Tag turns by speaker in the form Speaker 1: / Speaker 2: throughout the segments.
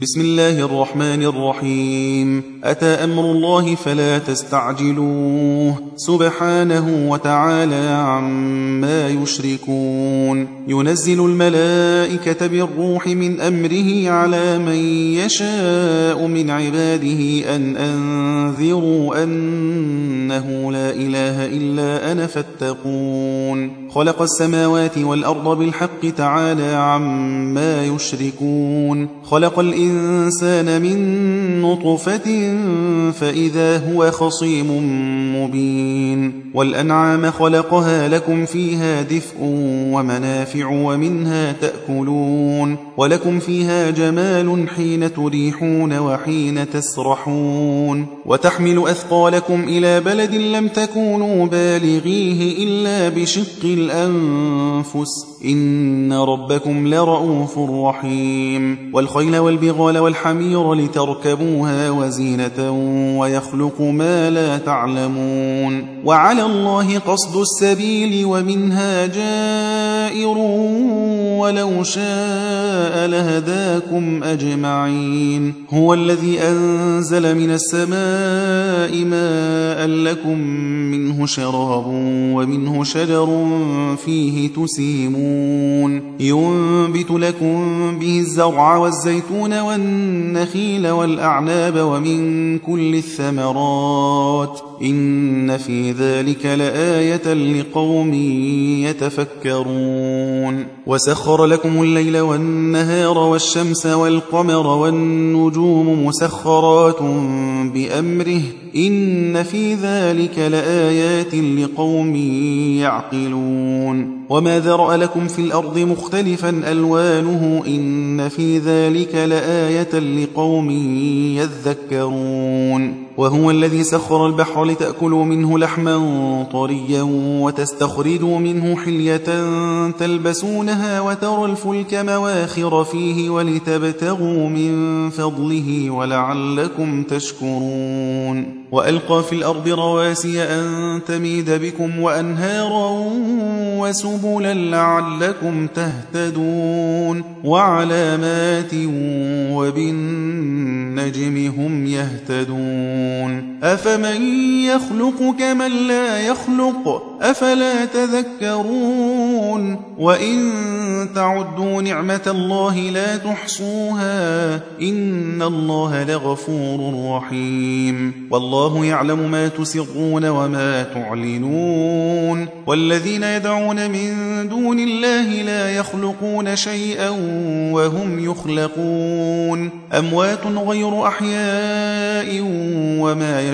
Speaker 1: بسم الله الرحمن الرحيم. أتى أمر الله فلا تستعجلوه. سبحانه وتعالى عما يشركون. ينزل الملائكة بالروح من أمره على من يشاء من عباده أن أنذروا أنه لا إله إلا أنا فاتقون. خلق السماوات والأرض بالحق تعالى عما يشركون. خلق الإنسان من نطفة فإذا هو خصيم مبين والأنعام خلقها لكم فيها دفء ومنافع ومنها تأكلون ولكم فيها جمال حين تريحون وحين تسرحون وتحمل أثقالكم إلى بلد لم تكونوا بالغيه إلا بشق الأنفس إن ربكم لرؤوف رحيم والخيل والبغال والحمير لتركبوها وزينة ويخلق ما لا تعلمون وعلى الله قصد السبيل ومنها جائر ولو شاء لهداكم أجمعين هو الذي أنزل من السماء ماء لكم منه شراب ومنه شجر فيه تسيمون ينبت لكم به الزرع والزيتون والنخيل والأعناب ومن كل الثمرات إن في ذلك لآية لقوم يتفكرون وسخر لكم الليل والنهار والشمس والقمر والنجوم مسخرات بأمره إن في ذلك لآيات لقوم يعقلون وما ذرأ لكم في الأرض مختلفا ألوانه إن في ذلك لآية لقوم يذكرون وهو الذي سخر البحر لتأكلوا منه لحما طريا وتستخرجوا منه حلية تلبسونها وترى الفلك مواخر فيه ولتبتغوا من فضله ولعلكم تشكرون. وألقى في الأرض رواسي أن تميد بكم وأنهارا وسبلا لعلكم تهتدون. وعلامات وبالنجم هم يهتدون. يعلمون أفمن يخلق كمن لا يخلق أفلا تذكرون وإن تعدوا نعمة الله لا تحصوها إن الله لغفور رحيم والله يعلم ما تسرون وما تعلنون والذين يدعون من دون الله لا يخلقون شيئا وهم يخلقون أموات غير أحياء وما يشعرون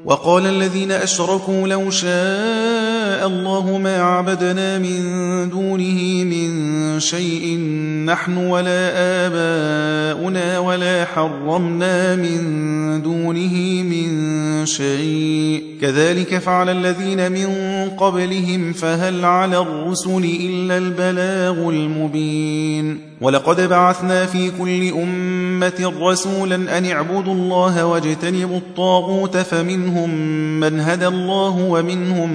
Speaker 1: وقال الذين أشركوا لو شاء الله ما عبدنا من دونه من شيء نحن ولا آباؤنا ولا حرمنا من دونه من شيء. كذلك فعل الذين من قبلهم فهل على الرسل إلا البلاغ المبين. ولقد بعثنا في كل أمة رسولا أن اعبدوا الله واجتنبوا الطاغوت فمنهم من هدى الله ومنهم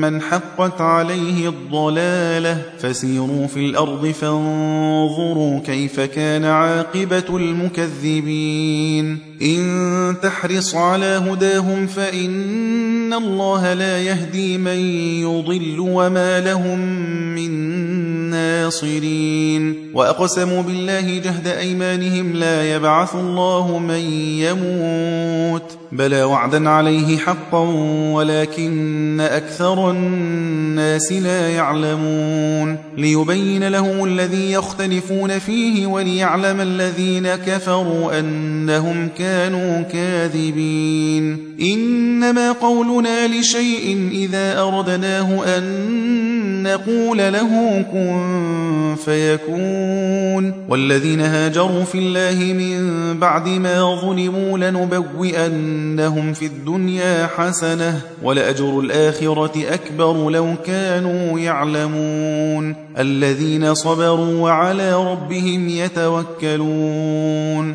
Speaker 1: من حقت عليه الضلالة. فسيروا في الأرض فانظروا كيف كان عاقبة المكذبين. إن تحرص على هداهم فإن الله لا يهدي من يضل وما لهم من ناصرين. وأقسموا بالله جهد أيمانهم لا يبعث الله من يموت. بلى وعدا عليه حقا ولكن أكثر الناس لا يعلمون. ليبين لهم الذي يختلفون فيه وليعلم الذين كفروا أنهم كانوا كاذبين. إنما قولنا لشيء إذا أردناه أن نقول له كن فيكون. والذين هاجروا في الله من بعد ما ظلموا لنبوئنهم في الدنيا حسنة ولأجر الآخرة أكبر لو كانوا يعلمون. الذين صبروا وعلى ربهم يتوكلون.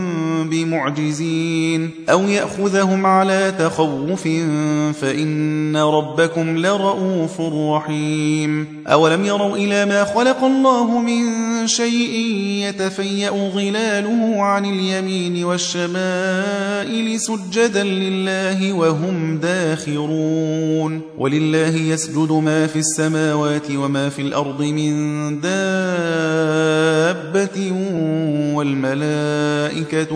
Speaker 1: بمعجزين أو يأخذهم على تخوف فإن ربكم لرؤوف رحيم أولم يروا إلى ما خلق الله من شيء يتفيأ ظلاله عن اليمين والشمائل سجدا لله وهم داخرون ولله يسجد ما في السماوات وما في الأرض من دابة والملائكة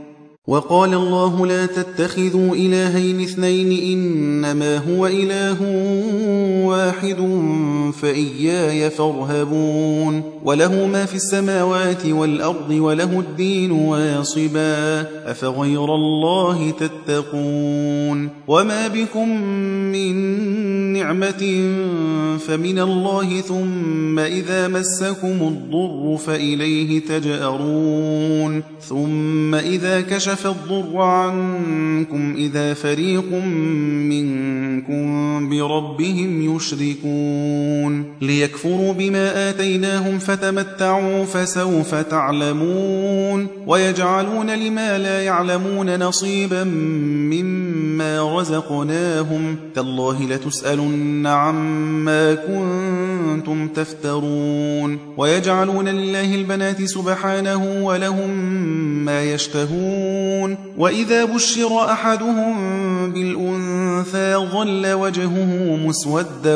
Speaker 1: وقال الله لا تتخذوا إلهين اثنين إنما هو إله واحد فإياي فارهبون وله ما في السماوات والأرض وله الدين واصبا أفغير الله تتقون وما بكم من نعمة فمن الله ثم إذا مسكم الضر فإليه تجأرون ثم إذا كشف الضر عنكم إذا فريق منكم بربهم يشركون ليكفروا بما آتيناهم فتمتعوا فسوف تعلمون ويجعلون لما لا يعلمون نصيبا مما رزقناهم تالله لتسألن عما كنتم تفترون ويجعلون لله البنات سبحانه ولهم ما يشتهون وإذا بشر أحدهم بالأنثى ظل وجهه مسودا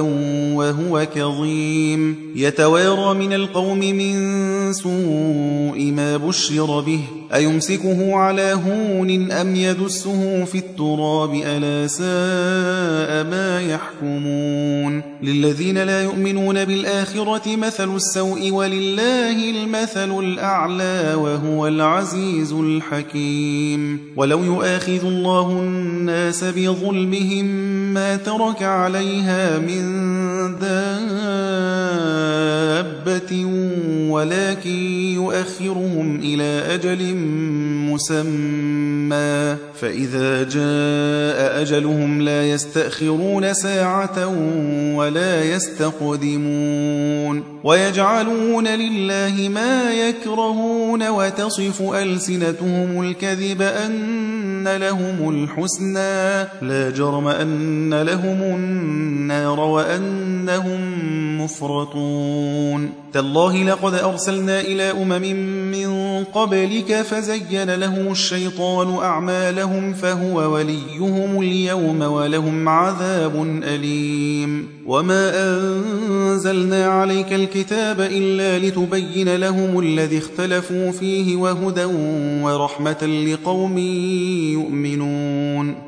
Speaker 1: وهو كظيم. يتوارى من القوم من سوء ما بشر به. أيمسكه على هون أم يدسه في التراب ألا ساء ما يحكمون للذين لا يؤمنون بالآخرة مثل السوء ولله المثل الأعلى وهو العزيز الحكيم ولو يؤاخذ الله الناس بظلمهم ما ترك عليها من دابة ولكن يؤخرهم إلى أجل مسمى. فإذا جاء أجلهم لا يستأخرون ساعة ولا يستقدمون ويجعلون لله ما يكرهون وتصف ألسنتهم الكذب أن لهم الحسنى لا جرم أن لهم النار وأنهم مفرطون تالله لقد أرسلنا إلى أمم من قبلك فزين لهم الشيطان أعمالهم فهو وليهم اليوم ولهم عذاب أليم. وما أنزلنا عليك الكتاب إلا لتبين لهم الذي اختلفوا فيه وهدى ورحمة لقوم يؤمنون.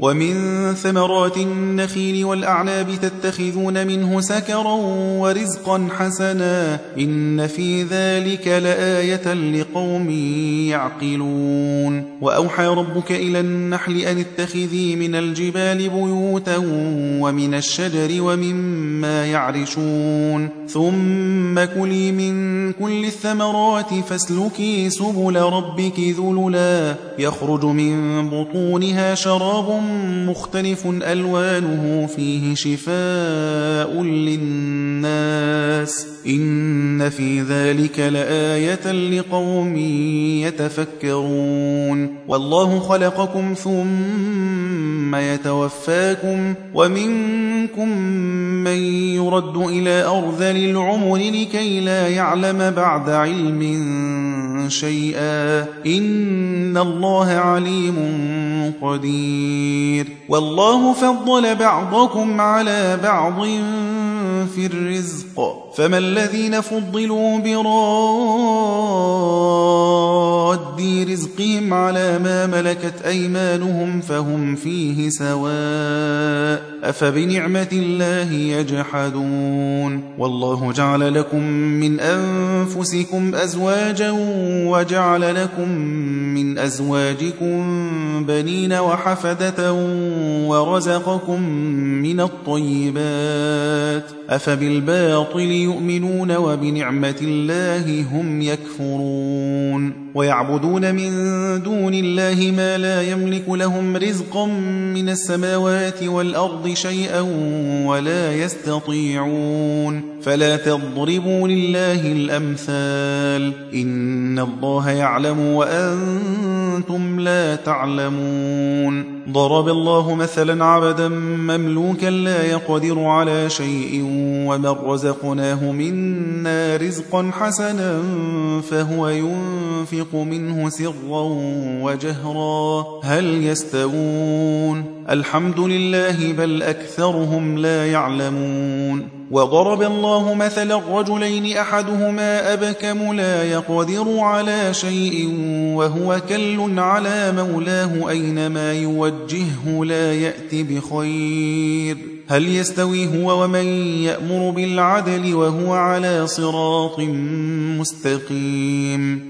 Speaker 1: ومن ثمرات النخيل والأعناب تتخذون منه سكرا ورزقا حسنا إن في ذلك لآية لقوم يعقلون. وأوحى ربك إلى النحل أن اتخذي من الجبال بيوتا ومن الشجر ومما يعرشون. ثم كلي من كل الثمرات فاسلكي سبل ربك ذللا يخرج من بطونها شراب مختلف ألوانه فيه شفاء للناس. إن في ذلك لآية لقوم يتفكرون. والله خلقكم ثم يتوفاكم ومنكم من يرد إلى أرذل العمر لكي لا يعلم بعد علم شيئا إن الله عليم قدير والله فضل بعضكم على بعض في الرزق. فما الذين فضلوا براد رزقهم على ما ملكت أيمانهم فهم فيه سواء. أفبنعمة الله يجحدون؟ والله جعل لكم من أنفسكم أزواجا وجعل لكم من أزواجكم بنين وحفدة ورزقكم من الطيبات أفبالباطل يؤمنون وبنعمة الله هم يكفرون ويعبدون من دون الله ما لا يملك لهم رزقا من السماوات والأرض شيئا ولا يستطيعون. فلا تضربوا لله الأمثال. إن الله يعلم وأنتم لا تعلمون. ضرب الله مثلا عبدا مملوكا لا يقدر على شيء ومن رزقناه منا رزقا حسنا فهو ينفق منه سرا وجهرا. هل يستوون؟ الحمد لله بل أكثرهم لا يعلمون. وضرب الله مثلا رجلين أحدهما أبكم لا يقدر على شيء وهو كل على مولاه أينما يوجهه لا يأت بخير. هل يستوي هو ومن يأمر بالعدل وهو على صراط مستقيم؟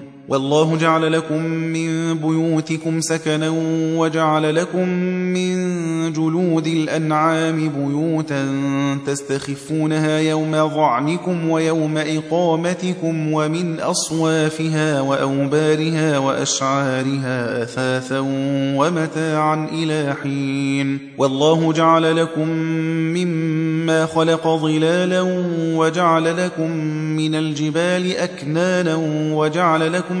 Speaker 1: والله جعل لكم من بيوتكم سكنا وجعل لكم من جلود الأنعام بيوتا تستخفونها يوم ظعنكم ويوم إقامتكم ومن أصوافها وأوبارها وأشعارها أثاثا ومتاعا إلى حين والله جعل لكم مما خلق ظلالا وجعل لكم من الجبال أكنانا وجعل لكم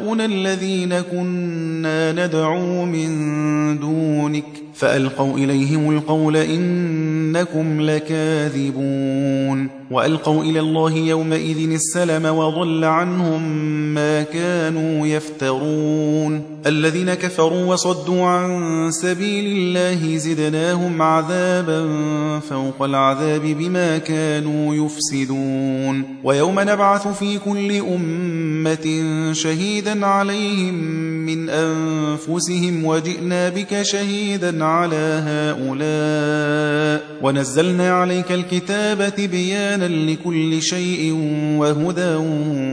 Speaker 1: شركاؤنا الذين كنا ندعو من دونك فألقوا إليهم القول إنكم لكاذبون وألقوا إلى الله يومئذ السلم وضل عنهم ما كانوا يفترون. الذين كفروا وصدوا عن سبيل الله زدناهم عذابا فوق العذاب بما كانوا يفسدون. ويوم نبعث في كل أمة شهيدا عليهم من أنفسهم وجئنا بك شهيدا على هؤلاء. ونزلنا عليك الكتاب بيانا لكل شيء وهدى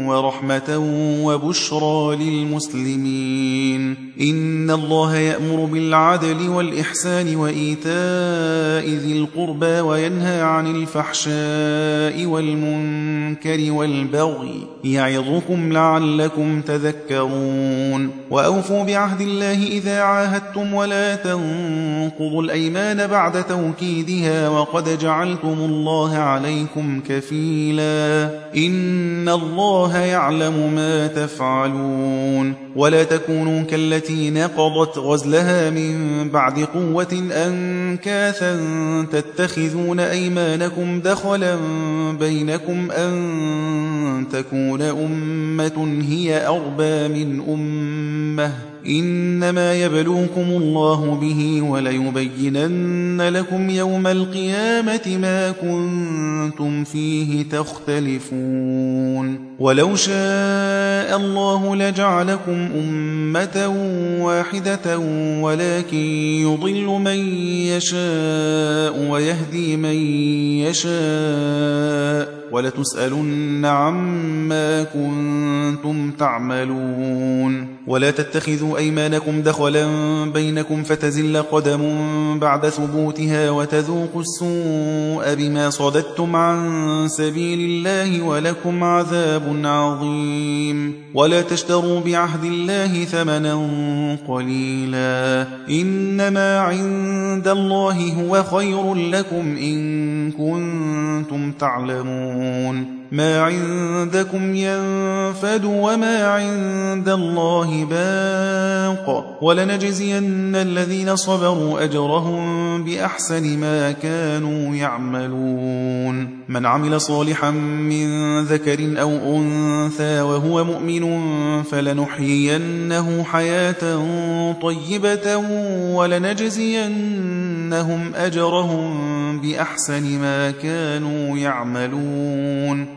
Speaker 1: ورحمة وبشرى للمسلمين. إن الله يأمر بالعدل والإحسان وإيتاء ذي القربى وينهى عن الفحشاء والمنكر والبغي يعظكم لعلكم تذكرون. وأوفوا بعهد الله إذا عاهدتم ولا تنقضوا الأيمان بعد توكيدها وقد جعلتم الله عليكم كفيلا. إن الله يعلم ما تفعلون. ولا تكونوا كالتي نقضت غزلها من بعد قوة أنكاثا تتخذون أيمانكم دخلا بينكم أن تكون أمة هي أربى من أمة. إنما يبلوكم الله به وليبينن لكم يوم القيامة ما كنتم فيه تختلفون. ولو شاء الله لجعلكم أمة واحدة ولكن يضل من يشاء ويهدي من يشاء ولتسألن عما كنتم تعملون ولا تتخذوا أيمانكم دخلا بينكم فتزل قدم بعد ثبوتها وتذوقوا السوء بما صددتم عن سبيل الله ولكم عذاب عظيم. ولا تشتروا بعهد الله ثمنا قليلا. إنما عند الله هو خير لكم إن كنتم تعلمون. ما عندكم ينفد وما عند الله باق. ولنجزين الذين صبروا أجرهم بأحسن ما كانوا يعملون. من عمل صالحا من ذكر أو أنثى وهو مؤمن فلنحيينه حياة طيبة ولنجزينهم أجرهم بأحسن ما كانوا يعملون.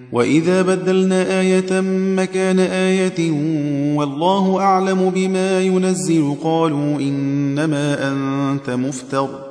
Speaker 1: وإذا بدلنا آية مكان آية والله أعلم بما ينزل قالوا إنما أنت مفتر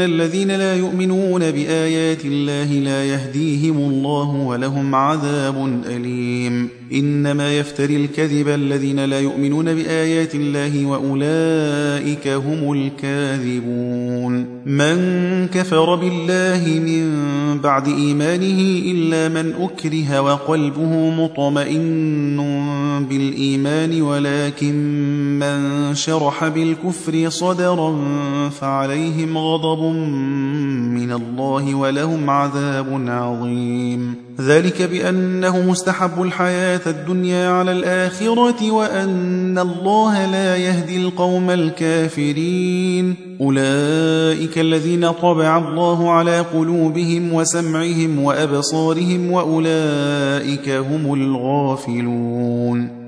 Speaker 1: الذين لا يؤمنون بآيات الله لا يهديهم الله ولهم عذاب أليم إنما يفتري الكذب الذين لا يؤمنون بآيات الله وأولئك هم الكاذبون من كفر بالله من بعد إيمانه إلا من أكره وقلبه مطمئن بالإيمان ولكن من شرح بالكفر صدرا فعليهم غضب من الله ولهم عذاب عظيم. ذلك بأنه مستحب الحياة الدنيا على الآخرة وأن الله لا يهدي القوم الكافرين. أولئك الذين طبع الله على قلوبهم وسمعهم وأبصارهم وأولئك هم الغافلون.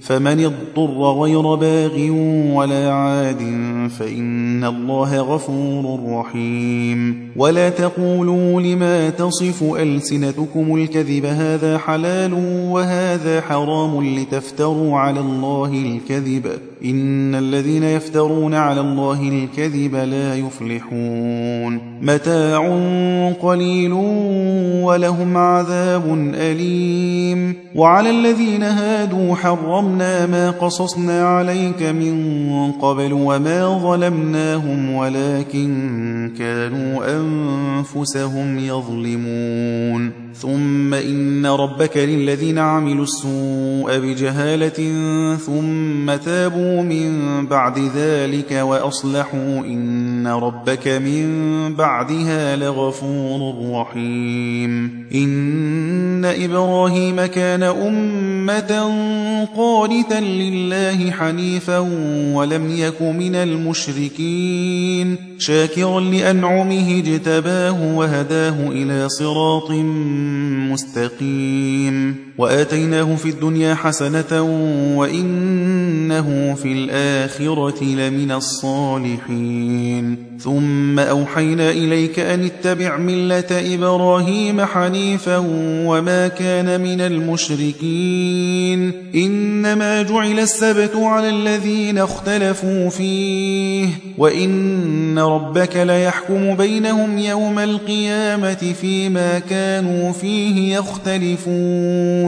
Speaker 1: فمن اضطر غير باغ ولا عاد فإن الله غفور رحيم. ولا تقولوا لما تصف ألسنتكم الكذب هذا حلال وهذا حرام لتفتروا على الله الكذب. إن الذين يفترون على الله الكذب لا يفلحون. متاع قليل ولهم عذاب أليم. وعلى الذين هادوا حرمنا ما قصصنا عليك من قبل وما ظلمناهم ولكن كانوا أنفسهم يظلمون ثم إن ربك للذين عملوا السوء بجهالة ثم تابوا من بعد ذلك وأصلحوا إن ربك من بعدها لغفور رحيم إن إبراهيم كان أمة قانتا لله حنيفا ولم يك من المشركين شاكرا لأنعمه اجتباه وهداه إلى صراط مستقيم وآتيناه في الدنيا حسنة وإنه في الآخرة لمن الصالحين. ثم أوحينا إليك أن اتبع ملة إبراهيم حنيفا وما كان من المشركين. إنما جعل السبت على الذين اختلفوا فيه. وإن ربك ليحكم بينهم يوم القيامة فيما كانوا فيه يختلفون.